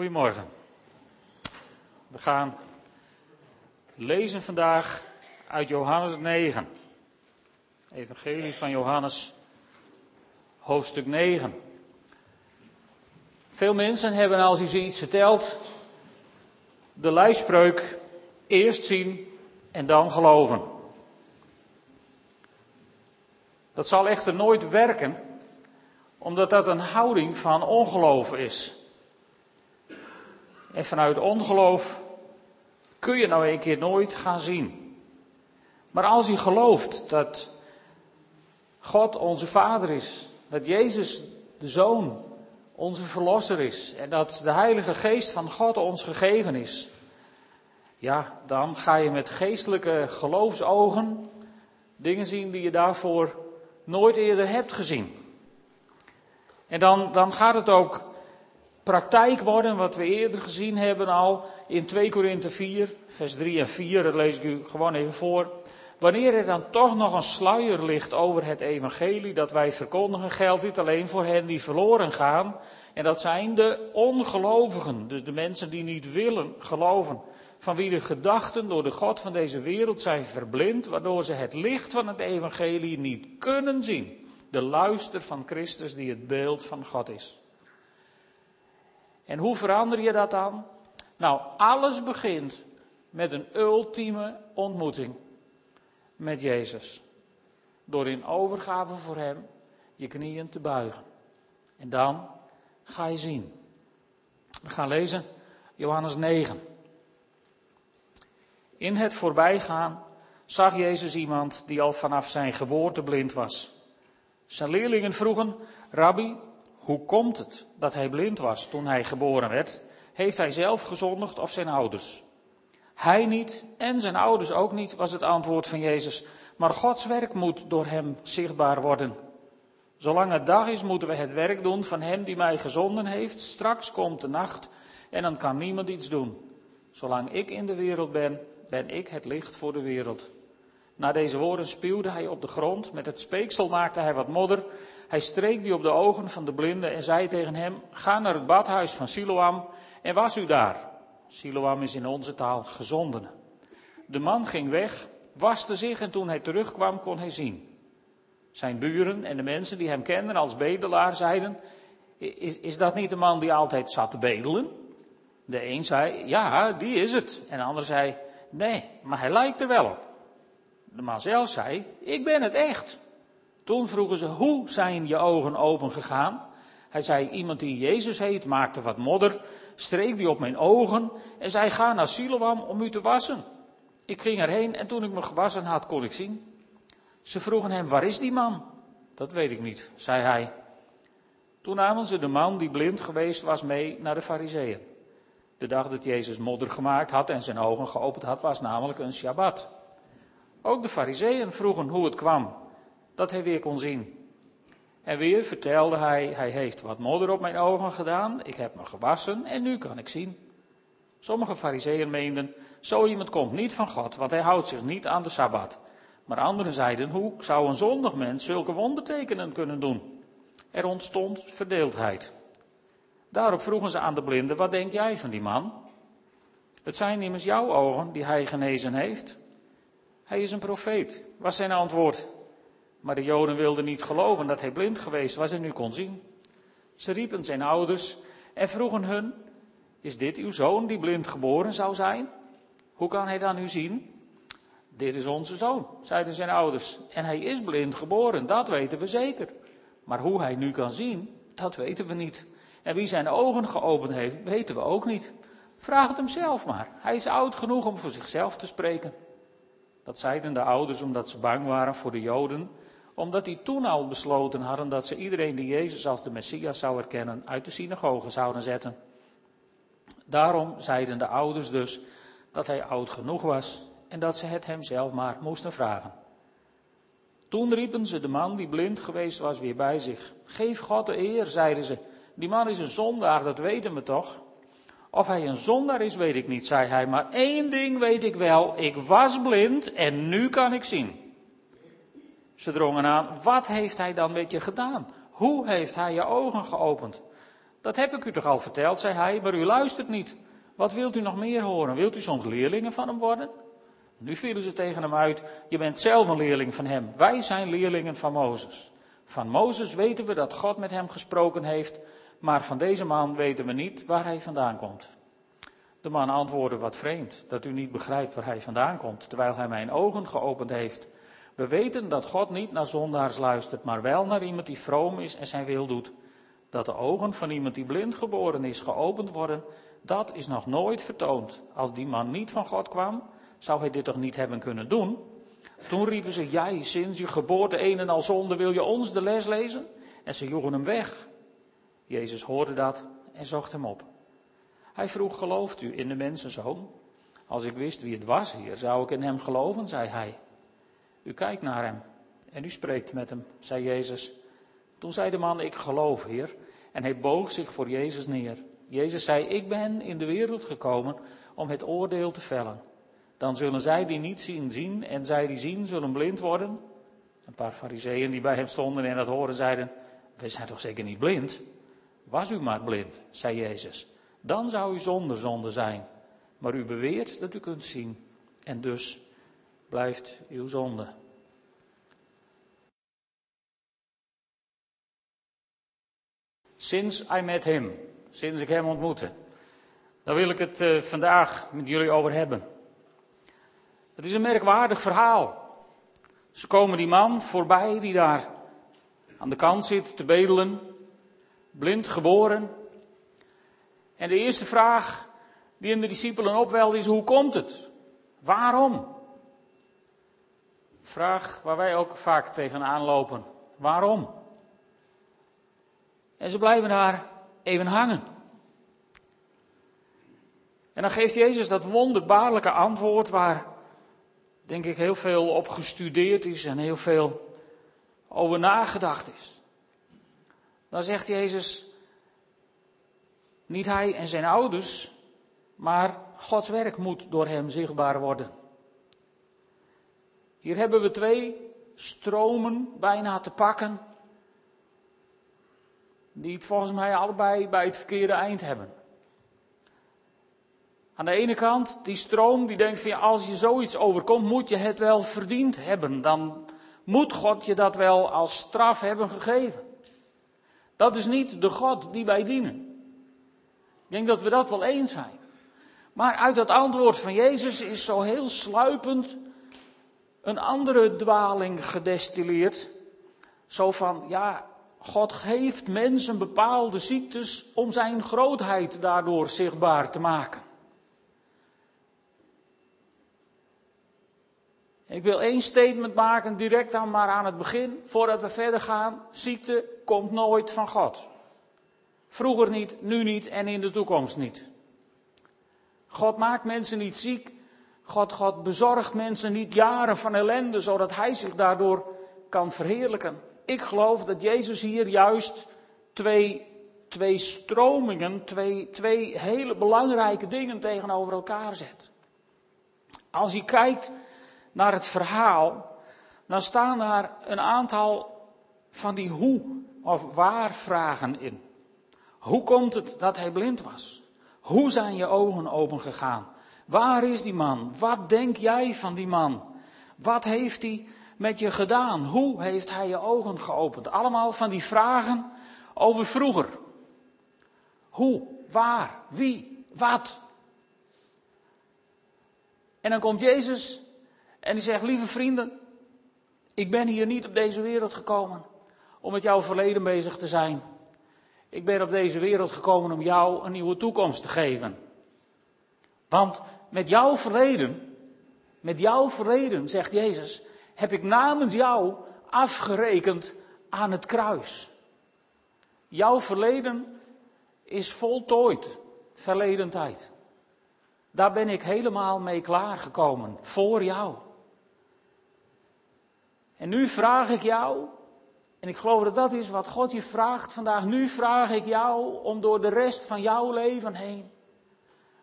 Goedemorgen. We gaan lezen vandaag uit Johannes 9. Evangelie van Johannes, hoofdstuk 9. Veel mensen hebben als u ze iets vertelt, de lijfspreuk eerst zien en dan geloven. Dat zal echter nooit werken, omdat dat een houding van ongeloof is. En vanuit ongeloof kun je nou een keer nooit gaan zien. Maar als je gelooft dat God onze Vader is, dat Jezus de Zoon onze Verlosser is en dat de Heilige Geest van God ons gegeven is, ja, dan ga je met geestelijke geloofsogen dingen zien die je daarvoor nooit eerder hebt gezien. En dan, dan gaat het ook praktijk worden, wat we eerder gezien hebben al in 2 Korinthe 4, vers 3 en 4, dat lees ik u gewoon even voor. Wanneer er dan toch nog een sluier ligt over het evangelie dat wij verkondigen, geldt dit alleen voor hen die verloren gaan. En dat zijn de ongelovigen, dus de mensen die niet willen geloven. Van wie de gedachten door de God van deze wereld zijn verblind, waardoor ze het licht van het evangelie niet kunnen zien. De luister van Christus die het beeld van God is. En hoe verander je dat dan? Nou, alles begint met een ultieme ontmoeting met Jezus. Door in overgave voor Hem je knieën te buigen. En dan ga je zien. We gaan lezen Johannes 9. In het voorbijgaan zag Jezus iemand die al vanaf zijn geboorte blind was. Zijn leerlingen vroegen, Rabbi, hoe komt het dat hij blind was toen hij geboren werd? Heeft hij zelf gezondigd of zijn ouders? Hij niet en zijn ouders ook niet, was het antwoord van Jezus. Maar Gods werk moet door hem zichtbaar worden. Zolang het dag is, moeten we het werk doen van hem die mij gezonden heeft. Straks komt de nacht en dan kan niemand iets doen. Zolang ik in de wereld ben, ben ik het licht voor de wereld. Na deze woorden spuwde hij op de grond. Met het speeksel maakte hij wat modder hij streek die op de ogen van de blinde en zei tegen hem: Ga naar het badhuis van Siloam en was u daar. Siloam is in onze taal gezondene. De man ging weg, waste zich en toen hij terugkwam kon hij zien. Zijn buren en de mensen die hem kenden als bedelaar zeiden: is, is dat niet de man die altijd zat te bedelen? De een zei: Ja, die is het. En de ander zei: Nee, maar hij lijkt er wel op. De man zelf zei: Ik ben het echt. Toen vroegen ze, hoe zijn je ogen open gegaan? Hij zei, iemand die Jezus heet, maakte wat modder, streek die op mijn ogen en zei, ga naar Siloam om u te wassen. Ik ging erheen en toen ik me gewassen had, kon ik zien. Ze vroegen hem, waar is die man? Dat weet ik niet, zei hij. Toen namen ze de man die blind geweest was mee naar de fariseeën. De dag dat Jezus modder gemaakt had en zijn ogen geopend had, was namelijk een Shabbat. Ook de fariseeën vroegen hoe het kwam dat hij weer kon zien. En weer vertelde hij, hij heeft wat modder op mijn ogen gedaan, ik heb me gewassen en nu kan ik zien. Sommige fariseeën meenden, zo iemand komt niet van God, want hij houdt zich niet aan de Sabbat. Maar anderen zeiden, hoe zou een zondig mens zulke wondertekenen kunnen doen? Er ontstond verdeeldheid. Daarop vroegen ze aan de blinde, wat denk jij van die man? Het zijn immers jouw ogen die hij genezen heeft. Hij is een profeet, was zijn antwoord. Maar de Joden wilden niet geloven dat hij blind geweest was en nu kon zien. Ze riepen zijn ouders en vroegen hun: Is dit uw zoon die blind geboren zou zijn? Hoe kan hij dan nu zien? Dit is onze zoon, zeiden zijn ouders. En hij is blind geboren, dat weten we zeker. Maar hoe hij nu kan zien, dat weten we niet. En wie zijn ogen geopend heeft, weten we ook niet. Vraag het hem zelf maar. Hij is oud genoeg om voor zichzelf te spreken. Dat zeiden de ouders omdat ze bang waren voor de Joden omdat die toen al besloten hadden dat ze iedereen die Jezus als de Messias zou erkennen uit de synagoge zouden zetten. Daarom zeiden de ouders dus dat hij oud genoeg was en dat ze het hem zelf maar moesten vragen. Toen riepen ze de man die blind geweest was weer bij zich. Geef God de eer, zeiden ze. Die man is een zondaar, dat weten we toch? Of hij een zondaar is, weet ik niet, zei hij. Maar één ding weet ik wel. Ik was blind en nu kan ik zien. Ze drongen aan, wat heeft hij dan met je gedaan? Hoe heeft hij je ogen geopend? Dat heb ik u toch al verteld, zei hij, maar u luistert niet. Wat wilt u nog meer horen? Wilt u soms leerlingen van hem worden? Nu vielen ze tegen hem uit, je bent zelf een leerling van hem. Wij zijn leerlingen van Mozes. Van Mozes weten we dat God met hem gesproken heeft, maar van deze man weten we niet waar hij vandaan komt. De man antwoordde wat vreemd, dat u niet begrijpt waar hij vandaan komt, terwijl hij mijn ogen geopend heeft. We weten dat God niet naar zondaars luistert, maar wel naar iemand die vroom is en zijn wil doet. Dat de ogen van iemand die blind geboren is geopend worden, dat is nog nooit vertoond. Als die man niet van God kwam, zou hij dit toch niet hebben kunnen doen? Toen riepen ze, jij, sinds je geboorte een en al zonde, wil je ons de les lezen? En ze joegen hem weg. Jezus hoorde dat en zocht hem op. Hij vroeg, gelooft u in de mensenzoon? Als ik wist wie het was hier, zou ik in hem geloven, zei hij. U kijkt naar hem en u spreekt met hem, zei Jezus. Toen zei de man, ik geloof, Heer. En hij boog zich voor Jezus neer. Jezus zei, ik ben in de wereld gekomen om het oordeel te vellen. Dan zullen zij die niet zien, zien en zij die zien zullen blind worden. Een paar fariseeën die bij hem stonden en dat horen zeiden, we zijn toch zeker niet blind? Was u maar blind, zei Jezus. Dan zou u zonder zonde zijn. Maar u beweert dat u kunt zien en dus blijft uw zonde. Sinds I met him, sinds ik hem ontmoette. Daar wil ik het uh, vandaag met jullie over hebben. Het is een merkwaardig verhaal. Ze komen die man voorbij die daar aan de kant zit te bedelen, blind geboren. En de eerste vraag die in de discipelen opwelt is: hoe komt het? Waarom? Vraag waar wij ook vaak tegenaan lopen. Waarom? En ze blijven daar even hangen. En dan geeft Jezus dat wonderbaarlijke antwoord waar, denk ik, heel veel op gestudeerd is en heel veel over nagedacht is. Dan zegt Jezus, niet hij en zijn ouders, maar Gods werk moet door hem zichtbaar worden. Hier hebben we twee stromen bijna te pakken, die het volgens mij allebei bij het verkeerde eind hebben. Aan de ene kant, die stroom die denkt van ja, als je zoiets overkomt, moet je het wel verdiend hebben. Dan moet God je dat wel als straf hebben gegeven. Dat is niet de God die wij dienen. Ik denk dat we dat wel eens zijn. Maar uit dat antwoord van Jezus is zo heel sluipend een andere dwaling gedestilleerd. Zo van, ja, God geeft mensen bepaalde ziektes om zijn grootheid daardoor zichtbaar te maken. Ik wil één statement maken, direct dan maar aan het begin, voordat we verder gaan. Ziekte komt nooit van God. Vroeger niet, nu niet en in de toekomst niet. God maakt mensen niet ziek. God, God bezorgt mensen niet jaren van ellende, zodat Hij zich daardoor kan verheerlijken. Ik geloof dat Jezus hier juist twee, twee stromingen, twee, twee hele belangrijke dingen tegenover elkaar zet. Als je kijkt naar het verhaal, dan staan daar een aantal van die hoe of waar vragen in. Hoe komt het dat hij blind was? Hoe zijn je ogen open gegaan? Waar is die man? Wat denk jij van die man? Wat heeft hij met je gedaan? Hoe heeft hij je ogen geopend? Allemaal van die vragen over vroeger. Hoe, waar, wie, wat? En dan komt Jezus en die zegt, lieve vrienden, ik ben hier niet op deze wereld gekomen om met jouw verleden bezig te zijn. Ik ben op deze wereld gekomen om jou een nieuwe toekomst te geven. Want met jouw verleden, met jouw verleden, zegt Jezus, heb ik namens jou afgerekend aan het kruis. Jouw verleden is voltooid, verleden tijd. Daar ben ik helemaal mee klaargekomen, voor jou. En nu vraag ik jou, en ik geloof dat dat is wat God je vraagt vandaag. Nu vraag ik jou om door de rest van jouw leven heen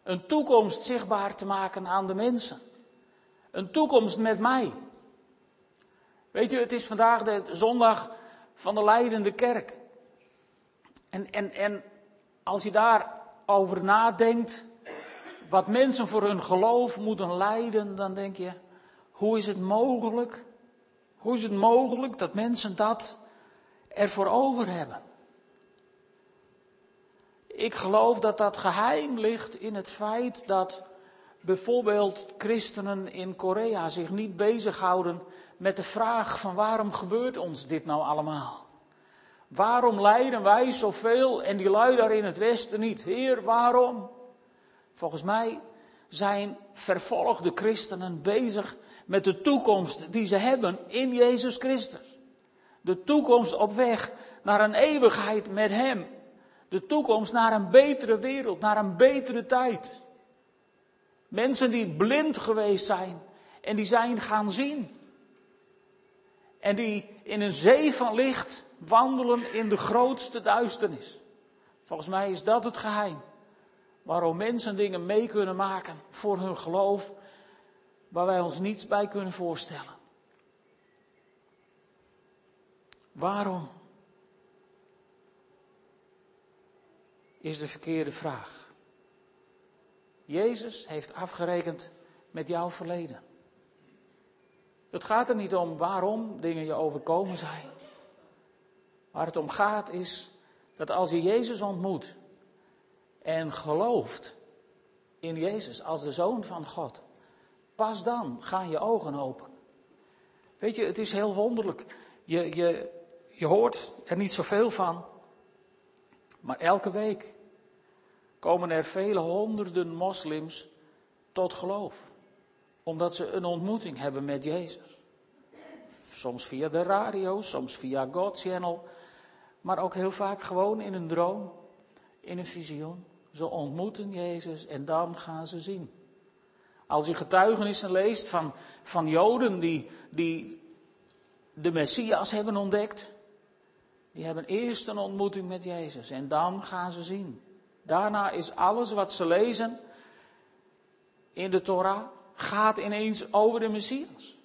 een toekomst zichtbaar te maken aan de mensen. Een toekomst met mij. Weet je, het is vandaag de zondag van de leidende kerk. En, en, en als je daarover nadenkt, wat mensen voor hun geloof moeten lijden, dan denk je, hoe is het mogelijk? Hoe is het mogelijk dat mensen dat ervoor over hebben? Ik geloof dat dat geheim ligt in het feit dat bijvoorbeeld christenen in Korea zich niet bezighouden met de vraag van waarom gebeurt ons dit nou allemaal? Waarom lijden wij zoveel en die lui daar in het westen niet? Heer, waarom? Volgens mij zijn vervolgde christenen bezig met de toekomst die ze hebben in Jezus Christus. De toekomst op weg naar een eeuwigheid met Hem. De toekomst naar een betere wereld, naar een betere tijd. Mensen die blind geweest zijn en die zijn gaan zien. En die in een zee van licht wandelen in de grootste duisternis. Volgens mij is dat het geheim. Waarom mensen dingen mee kunnen maken voor hun geloof, waar wij ons niets bij kunnen voorstellen. Waarom? Is de verkeerde vraag. Jezus heeft afgerekend met jouw verleden. Het gaat er niet om waarom dingen je overkomen zijn. Waar het om gaat is dat als je Jezus ontmoet en gelooft in Jezus als de Zoon van God, pas dan gaan je ogen open. Weet je, het is heel wonderlijk. Je, je, je hoort er niet zoveel van, maar elke week komen er vele honderden moslims tot geloof. Omdat ze een ontmoeting hebben met Jezus. Soms via de radio, soms via God Channel. Maar ook heel vaak gewoon in een droom, in een visioen. Ze ontmoeten Jezus en dan gaan ze zien. Als je getuigenissen leest van, van Joden die, die de Messias hebben ontdekt, die hebben eerst een ontmoeting met Jezus en dan gaan ze zien. Daarna is alles wat ze lezen in de Torah, gaat ineens over de Messias.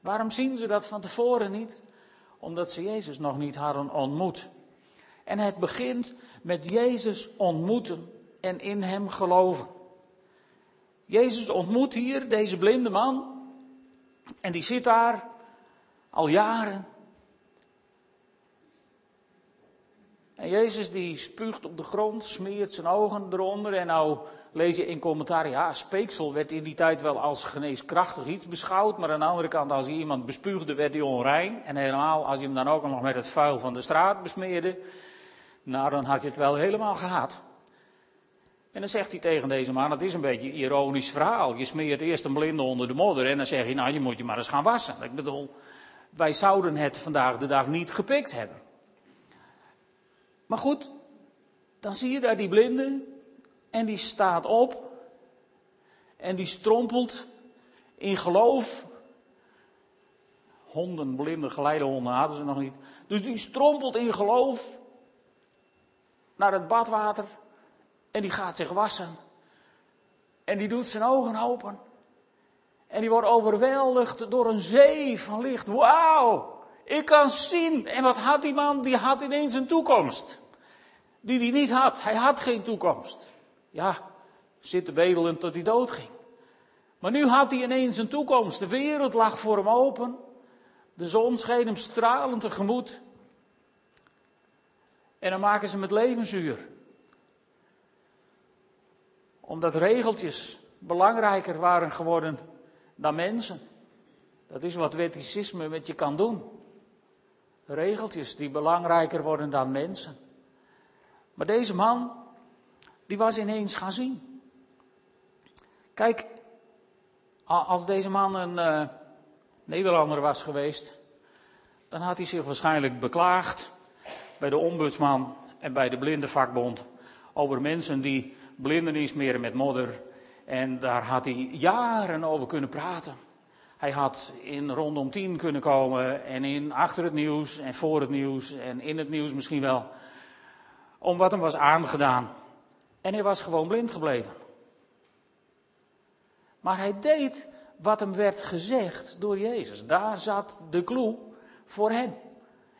Waarom zien ze dat van tevoren niet? Omdat ze Jezus nog niet hadden ontmoet. En het begint met Jezus ontmoeten en in Hem geloven. Jezus ontmoet hier deze blinde man. En die zit daar al jaren. En Jezus die spuugt op de grond, smeert zijn ogen eronder. En nou lees je in commentaar, ja, speeksel werd in die tijd wel als geneeskrachtig iets beschouwd. Maar aan de andere kant, als je iemand bespuugde, werd hij onrein. En helemaal als je hem dan ook nog met het vuil van de straat besmeerde. Nou, dan had je het wel helemaal gehad. En dan zegt hij tegen deze man, het is een beetje een ironisch verhaal. Je smeert eerst een blinde onder de modder en dan zeg je, nou je moet je maar eens gaan wassen. Ik bedoel, wij zouden het vandaag de dag niet gepikt hebben. Maar goed, dan zie je daar die blinde en die staat op en die strompelt in geloof. Honden, blinde geleidehonden hadden ze nog niet. Dus die strompelt in geloof naar het badwater en die gaat zich wassen. En die doet zijn ogen open. En die wordt overweldigd door een zee van licht. Wauw, ik kan zien. En wat had die man? Die had ineens een toekomst. Die hij niet had. Hij had geen toekomst. Ja, zitten bedelen tot hij doodging. Maar nu had hij ineens een toekomst. De wereld lag voor hem open. De zon scheen hem stralend tegemoet. En dan maken ze hem het leven zuur. Omdat regeltjes belangrijker waren geworden dan mensen. Dat is wat wetticisme met je kan doen. Regeltjes die belangrijker worden dan mensen. Maar deze man, die was ineens gaan zien. Kijk, als deze man een uh, Nederlander was geweest, dan had hij zich waarschijnlijk beklaagd bij de ombudsman en bij de blindenvakbond over mensen die blindenis smeren met modder. En daar had hij jaren over kunnen praten. Hij had in rondom tien kunnen komen en in achter het nieuws en voor het nieuws en in het nieuws misschien wel. Om wat hem was aangedaan. En hij was gewoon blind gebleven. Maar hij deed wat hem werd gezegd door Jezus. Daar zat de clue voor hem.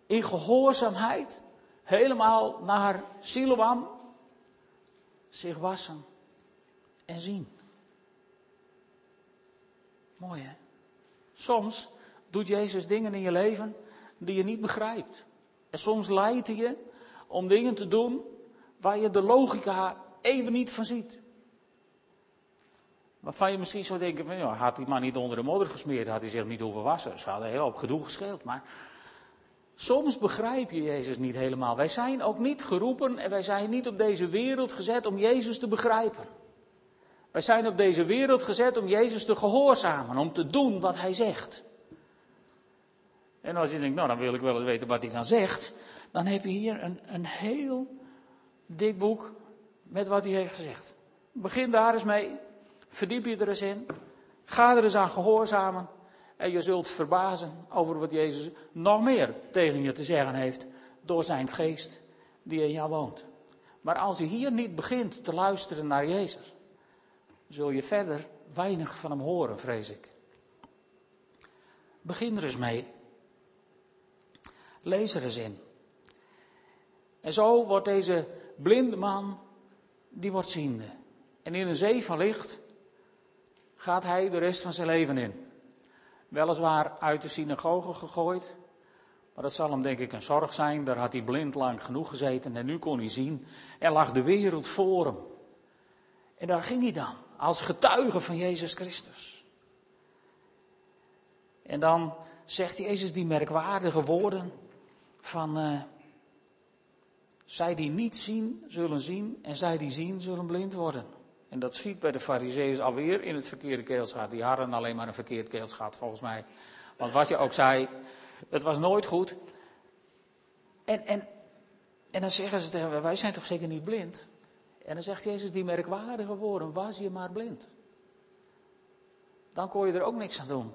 In gehoorzaamheid helemaal naar Siloam, zich wassen en zien. Mooi hè? Soms doet Jezus dingen in je leven die je niet begrijpt. En soms leidt hij je om dingen te doen waar je de logica even niet van ziet. Waarvan je misschien zou denken van, ja, had die man niet onder de modder gesmeerd, had hij zich niet hoeven wassen. Ze hadden heel op gedoe gescheeld. Maar soms begrijp je Jezus niet helemaal. Wij zijn ook niet geroepen en wij zijn niet op deze wereld gezet om Jezus te begrijpen. Wij zijn op deze wereld gezet om Jezus te gehoorzamen, om te doen wat Hij zegt. En als je denkt, nou dan wil ik wel eens weten wat hij dan zegt, dan heb je hier een, een heel dik boek met wat hij heeft gezegd. Begin daar eens mee, verdiep je er eens in, ga er eens aan gehoorzamen en je zult verbazen over wat Jezus nog meer tegen je te zeggen heeft door zijn geest die in jou woont. Maar als je hier niet begint te luisteren naar Jezus, zul je verder weinig van hem horen, vrees ik. Begin er eens mee. Lees er eens in. En zo wordt deze blinde man, die wordt ziende. En in een zee van licht gaat hij de rest van zijn leven in. Weliswaar uit de synagoge gegooid, maar dat zal hem denk ik een zorg zijn. Daar had hij blind lang genoeg gezeten en nu kon hij zien. Er lag de wereld voor hem. En daar ging hij dan, als getuige van Jezus Christus. En dan zegt Jezus die merkwaardige woorden van uh, zij die niet zien, zullen zien en zij die zien, zullen blind worden. En dat schiet bij de fariseeën alweer in het verkeerde keelsgat. Die hadden alleen maar een verkeerd keelsgat volgens mij. Want wat je ook zei, het was nooit goed. En, en, en dan zeggen ze tegen wij zijn toch zeker niet blind? En dan zegt Jezus die merkwaardige woorden, was je maar blind. Dan kon je er ook niks aan doen.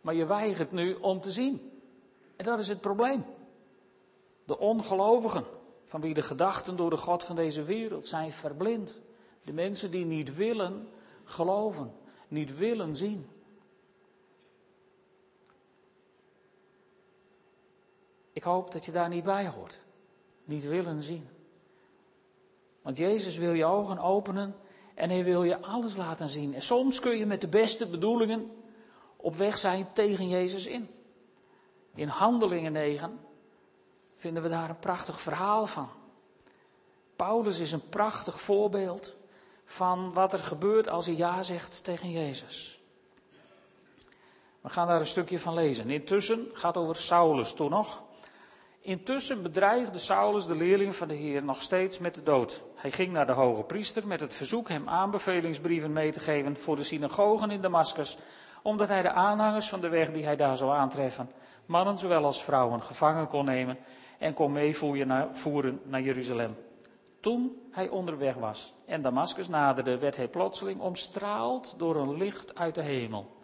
Maar je weigert nu om te zien. En dat is het probleem. De ongelovigen, van wie de gedachten door de God van deze wereld zijn verblind. De mensen die niet willen geloven, niet willen zien. Ik hoop dat je daar niet bij hoort. Niet willen zien. Want Jezus wil je ogen openen en hij wil je alles laten zien. En soms kun je met de beste bedoelingen op weg zijn tegen Jezus in. In Handelingen 9 vinden we daar een prachtig verhaal van. Paulus is een prachtig voorbeeld van wat er gebeurt als hij ja zegt tegen Jezus. We gaan daar een stukje van lezen. Intussen gaat over Saulus toen nog. Intussen bedreigde Saulus de leerling van de Heer nog steeds met de dood. Hij ging naar de hoge priester met het verzoek hem aanbevelingsbrieven mee te geven voor de synagogen in Damascus, omdat hij de aanhangers van de weg die hij daar zou aantreffen mannen zowel als vrouwen gevangen kon nemen en kon meevoeren naar Jeruzalem. Toen hij onderweg was en Damascus naderde, werd hij plotseling omstraald door een licht uit de hemel.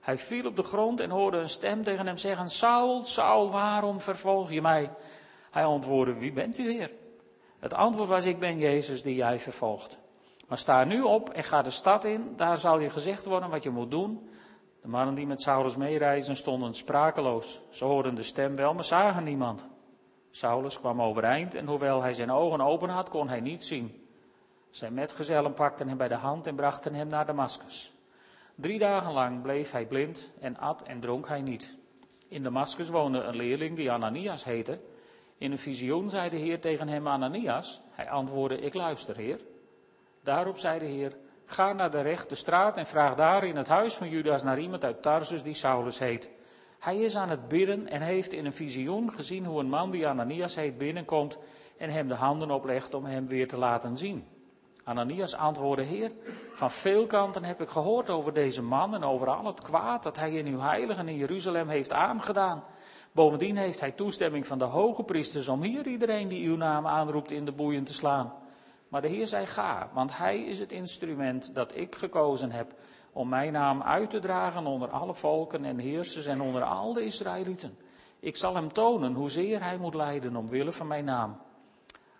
Hij viel op de grond en hoorde een stem tegen hem zeggen: Saul, Saul, waarom vervolg je mij? Hij antwoordde: Wie bent u, Heer? Het antwoord was: Ik ben Jezus die jij vervolgt. Maar sta nu op en ga de stad in, daar zal je gezegd worden wat je moet doen. De mannen die met Saulus meereizen stonden sprakeloos. Ze hoorden de stem wel, maar zagen niemand. Saulus kwam overeind en hoewel hij zijn ogen open had, kon hij niet zien. Zijn metgezellen pakten hem bij de hand en brachten hem naar Damascus. Drie dagen lang bleef hij blind en at en dronk hij niet. In Damascus woonde een leerling die Ananias heette. In een visioen zei de Heer tegen hem Ananias. Hij antwoordde, ik luister, Heer. Daarop zei de Heer, Ga naar de rechte straat en vraag daar in het huis van Judas naar iemand uit Tarsus die Saulus heet. Hij is aan het bidden en heeft in een visioen gezien hoe een man die Ananias heet binnenkomt en hem de handen oplegt om hem weer te laten zien. Ananias antwoordde, Heer, van veel kanten heb ik gehoord over deze man en over al het kwaad dat hij in uw heiligen in Jeruzalem heeft aangedaan. Bovendien heeft hij toestemming van de hoge priesters om hier iedereen die uw naam aanroept in de boeien te slaan. Maar de Heer zei: Ga, want Hij is het instrument dat ik gekozen heb om mijn naam uit te dragen onder alle volken en heersers en onder al de Israëlieten. Ik zal hem tonen hoezeer hij moet lijden omwille van mijn naam.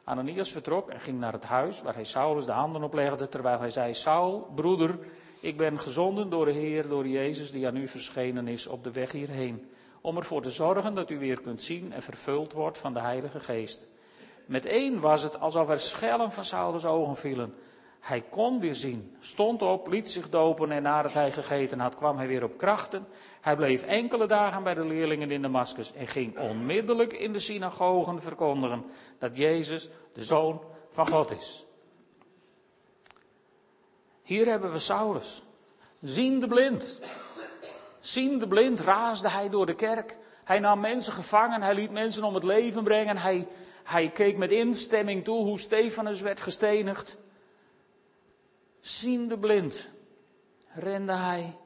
Ananias vertrok en ging naar het huis waar hij Saulus de handen oplegde, terwijl hij zei: Saul, broeder, ik ben gezonden door de Heer, door Jezus die aan u verschenen is op de weg hierheen, om ervoor te zorgen dat u weer kunt zien en vervuld wordt van de Heilige Geest. Met één was het alsof er schellen van Saulus ogen vielen. Hij kon weer zien, stond op, liet zich dopen en nadat hij gegeten had, kwam hij weer op krachten. Hij bleef enkele dagen bij de leerlingen in Damascus en ging onmiddellijk in de synagogen verkondigen dat Jezus de Zoon van God is. Hier hebben we Saulus, ziende blind. Ziende blind raasde hij door de kerk. Hij nam mensen gevangen, hij liet mensen om het leven brengen. Hij, hij keek met instemming toe hoe Stefanus werd gestenigd. Ziende blind rende hij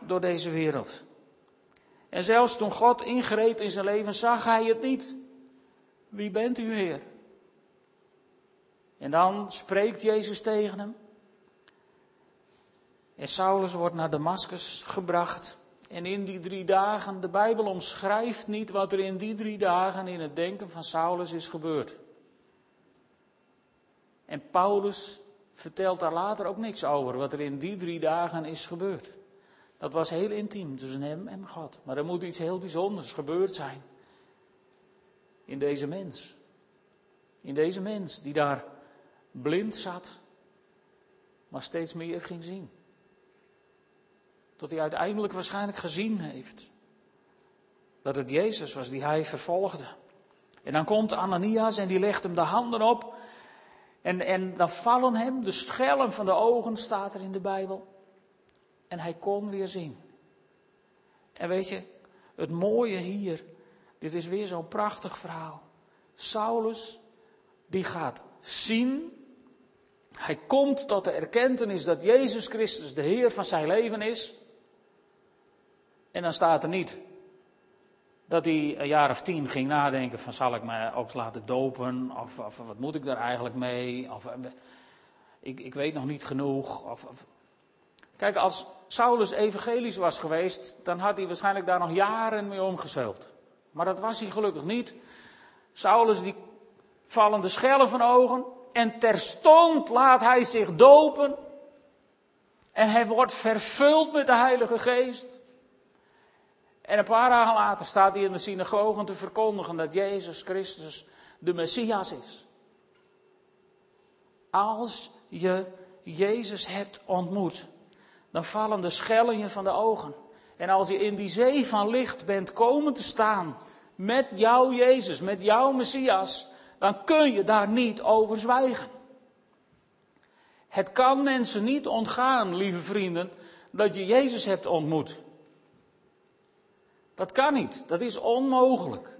door deze wereld. En zelfs toen God ingreep in zijn leven, zag hij het niet. Wie bent u, Heer? En dan spreekt Jezus tegen hem. En Saulus wordt naar Damascus gebracht. En in die drie dagen, de Bijbel omschrijft niet wat er in die drie dagen in het denken van Saulus is gebeurd. En Paulus vertelt daar later ook niks over, wat er in die drie dagen is gebeurd. Dat was heel intiem tussen hem en God. Maar er moet iets heel bijzonders gebeurd zijn. In deze mens. In deze mens die daar blind zat, maar steeds meer ging zien. Tot hij uiteindelijk waarschijnlijk gezien heeft dat het Jezus was die hij vervolgde. En dan komt Ananias en die legt hem de handen op. En, en dan vallen hem de schellen van de ogen, staat er in de Bijbel. En hij kon weer zien. En weet je, het mooie hier, dit is weer zo'n prachtig verhaal. Saulus, die gaat zien. Hij komt tot de erkentenis dat Jezus Christus de Heer van zijn leven is. En dan staat er niet dat hij een jaar of tien ging nadenken van zal ik me ook laten dopen of, of wat moet ik daar eigenlijk mee of ik, ik weet nog niet genoeg. Of. Kijk, als Saulus evangelisch was geweest, dan had hij waarschijnlijk daar nog jaren mee omgezeuld. Maar dat was hij gelukkig niet. Saulus die vallen de schellen van ogen en terstond laat hij zich dopen en hij wordt vervuld met de Heilige Geest. En een paar dagen later staat hij in de synagoge te verkondigen dat Jezus Christus de Messias is. Als je Jezus hebt ontmoet, dan vallen de schellen je van de ogen. En als je in die zee van licht bent komen te staan met jouw Jezus, met jouw Messias, dan kun je daar niet over zwijgen. Het kan mensen niet ontgaan, lieve vrienden, dat je Jezus hebt ontmoet. Dat kan niet, dat is onmogelijk.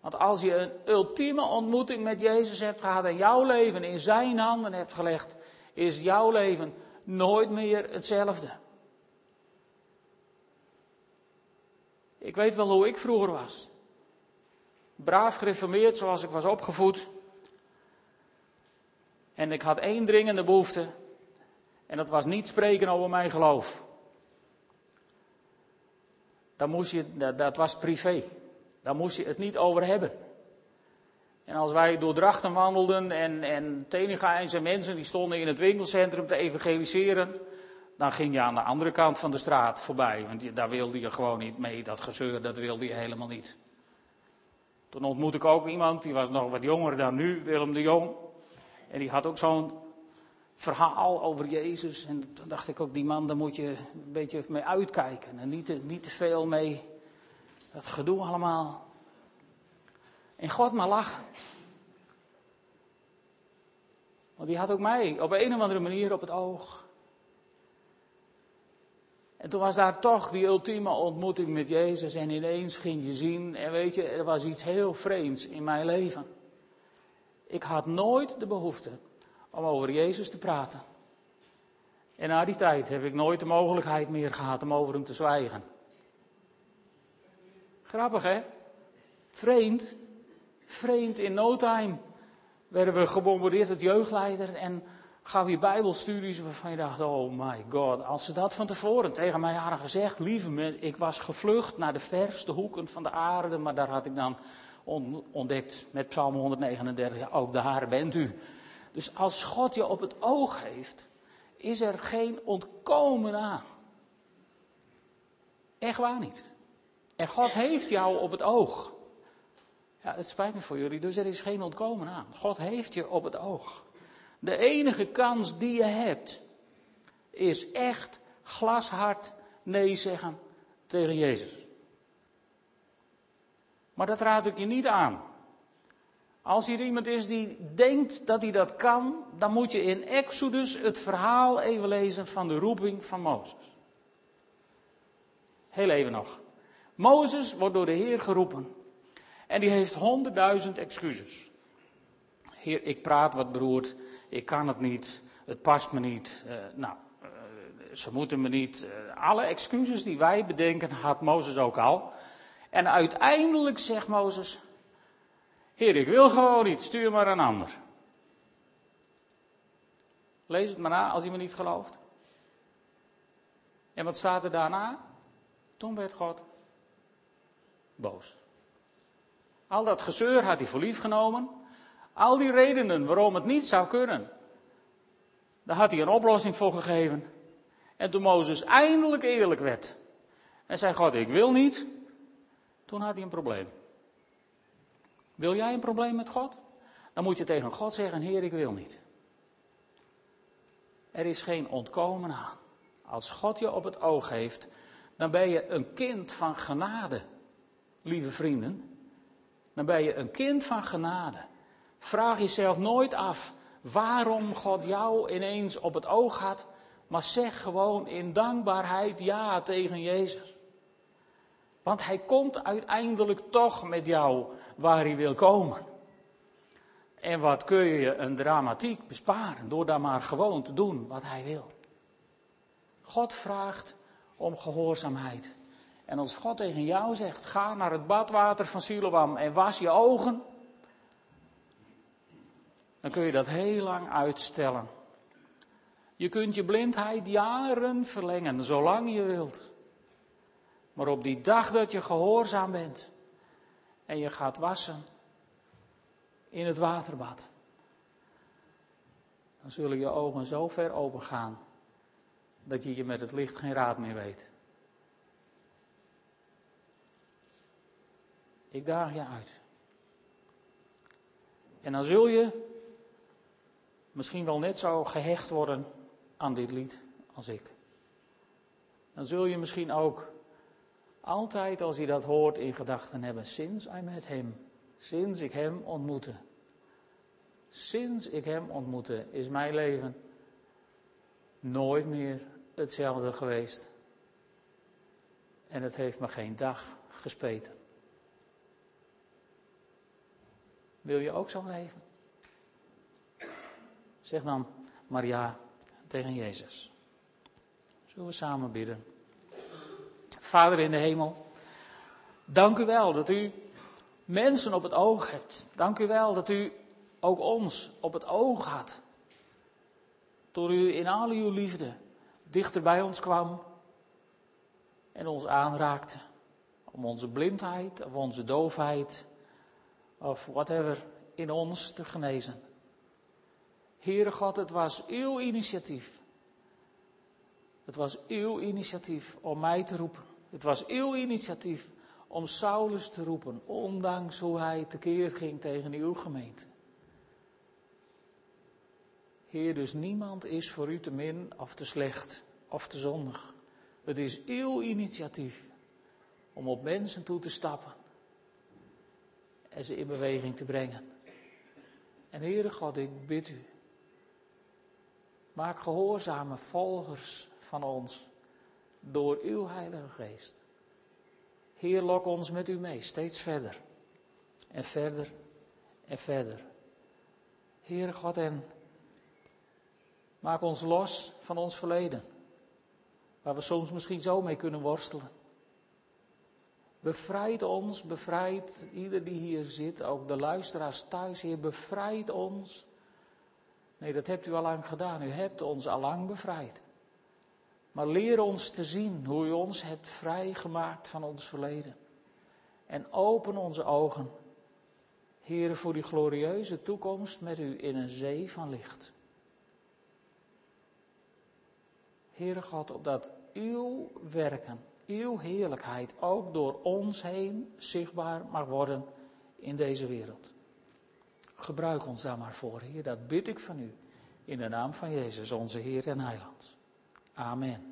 Want als je een ultieme ontmoeting met Jezus hebt gehad en jouw leven in zijn handen hebt gelegd, is jouw leven nooit meer hetzelfde. Ik weet wel hoe ik vroeger was. Braaf gereformeerd zoals ik was opgevoed. En ik had één dringende behoefte. En dat was niet spreken over mijn geloof. Dan moest je, dat, was privé. Daar moest je het niet over hebben. En als wij door Drachten wandelden en, en Teninga mensen, die stonden in het winkelcentrum te evangeliseren, dan ging je aan de andere kant van de straat voorbij. Want daar wilde je gewoon niet mee, dat gezeur, dat wilde je helemaal niet. Toen ontmoette ik ook iemand, die was nog wat jonger dan nu, Willem de Jong. En die had ook zo'n verhaal over Jezus. En toen dacht ik ook, die man, daar moet je een beetje mee uitkijken. En niet te, niet te veel mee, dat gedoe allemaal. En God maar lachen. Want die had ook mij op een of andere manier op het oog. En toen was daar toch die ultieme ontmoeting met Jezus en ineens ging je zien, en weet je, er was iets heel vreemds in mijn leven. Ik had nooit de behoefte om over Jezus te praten. En na die tijd heb ik nooit de mogelijkheid meer gehad om over hem te zwijgen. Grappig hè? Vreemd. Vreemd in no time werden we gebombardeerd als jeugdleider en gaf je bijbelstudies waarvan je dacht, oh my god, als ze dat van tevoren tegen mij hadden gezegd, lieve mensen, ik was gevlucht naar de verste hoeken van de aarde, maar daar had ik dan ontdekt met Psalm 139, ook daar bent u. Dus als God je op het oog heeft, is er geen ontkomen aan. Echt waar niet. En God heeft jou op het oog. Ja, het spijt me voor jullie, dus er is geen ontkomen aan. God heeft je op het oog. De enige kans die je hebt, is echt glashard nee zeggen tegen Jezus. Maar dat raad ik je niet aan. Als hier iemand is die denkt dat hij dat kan, dan moet je in Exodus het verhaal even lezen van de roeping van Mozes. Heel even nog. Mozes wordt door de Heer geroepen. En die heeft honderdduizend excuses. Heer, ik praat wat beroerd. Ik kan het niet. Het past me niet. Uh, nou, uh, ze moeten me niet. Uh, alle excuses die wij bedenken had Mozes ook al. En uiteindelijk zegt Mozes: Heer, ik wil gewoon niet. Stuur maar een ander. Lees het maar na als me niet gelooft. En wat staat er daarna? Toen werd God boos. Al dat gezeur had hij voor lief genomen. Al die redenen waarom het niet zou kunnen. Daar had hij een oplossing voor gegeven. En toen Mozes eindelijk eerlijk werd. En zei God, ik wil niet. Toen had hij een probleem. Wil jij een probleem met God? Dan moet je tegen God zeggen, Heer, ik wil niet. Er is geen ontkomen aan. Als God je op het oog heeft, dan ben je een kind van genade, lieve vrienden. Dan ben je een kind van genade. Vraag jezelf nooit af waarom God jou ineens op het oog had, maar zeg gewoon in dankbaarheid ja tegen Jezus. Want hij komt uiteindelijk toch met jou waar hij wil komen. En wat kun je een dramatiek besparen door daar maar gewoon te doen wat hij wil. God vraagt om gehoorzaamheid. En als God tegen jou zegt, ga naar het badwater van Siloam en was je ogen, dan kun je dat heel lang uitstellen. Je kunt je blindheid jaren verlengen, zolang je wilt. Maar op die dag dat je gehoorzaam bent en je gaat wassen in het waterbad, dan zullen je ogen zo ver open gaan dat je je met het licht geen raad meer weet. Ik daag je uit. En dan zul je misschien wel net zo gehecht worden aan dit lied als ik. Dan zul je misschien ook altijd als je dat hoort in gedachten hebben, sinds I met him, sinds ik hem ontmoette. Sinds ik hem ontmoette is mijn leven nooit meer hetzelfde geweest. En het heeft me geen dag gespeten. Wil je ook zo leven? Zeg dan Maria tegen Jezus. Zullen we samen bidden? Vader in de hemel, dank u wel dat u mensen op het oog hebt. Dank u wel dat u ook ons op het oog had. Door u in al uw liefde dichter bij ons kwam en ons aanraakte. Om onze blindheid of onze doofheid of whatever in ons te genezen. Heere God, het was uw initiatief. Het was uw initiatief om mij te roepen. Het was uw initiatief om Saulus te roepen, ondanks hoe hij tekeer ging tegen uw gemeente. Heer, dus niemand is voor u te min of te slecht of te zondig. Het is uw initiatief om op mensen toe te stappen en ze in beweging te brengen. En Heere God, ik bid u, maak gehoorzame volgers van ons door uw Heilige Geest. Heer, lok ons met u mee, steeds verder en verder en verder. Heere God, en maak ons los van ons verleden, waar we soms misschien zo mee kunnen worstelen. Bevrijd ons, bevrijd ieder die hier zit, ook de luisteraars thuis, Heer, bevrijd ons. Nee, dat hebt u al lang gedaan, u hebt ons al lang bevrijd. Maar leer ons te zien hoe u ons hebt vrijgemaakt van ons verleden. En open onze ogen, Heer, voor die glorieuze toekomst met u in een zee van licht. Heere God, opdat uw werken, uw heerlijkheid ook door ons heen zichtbaar mag worden in deze wereld. Gebruik ons daar maar voor, Heer. Dat bid ik van u. In de naam van Jezus, onze Heer en Heiland. Amen.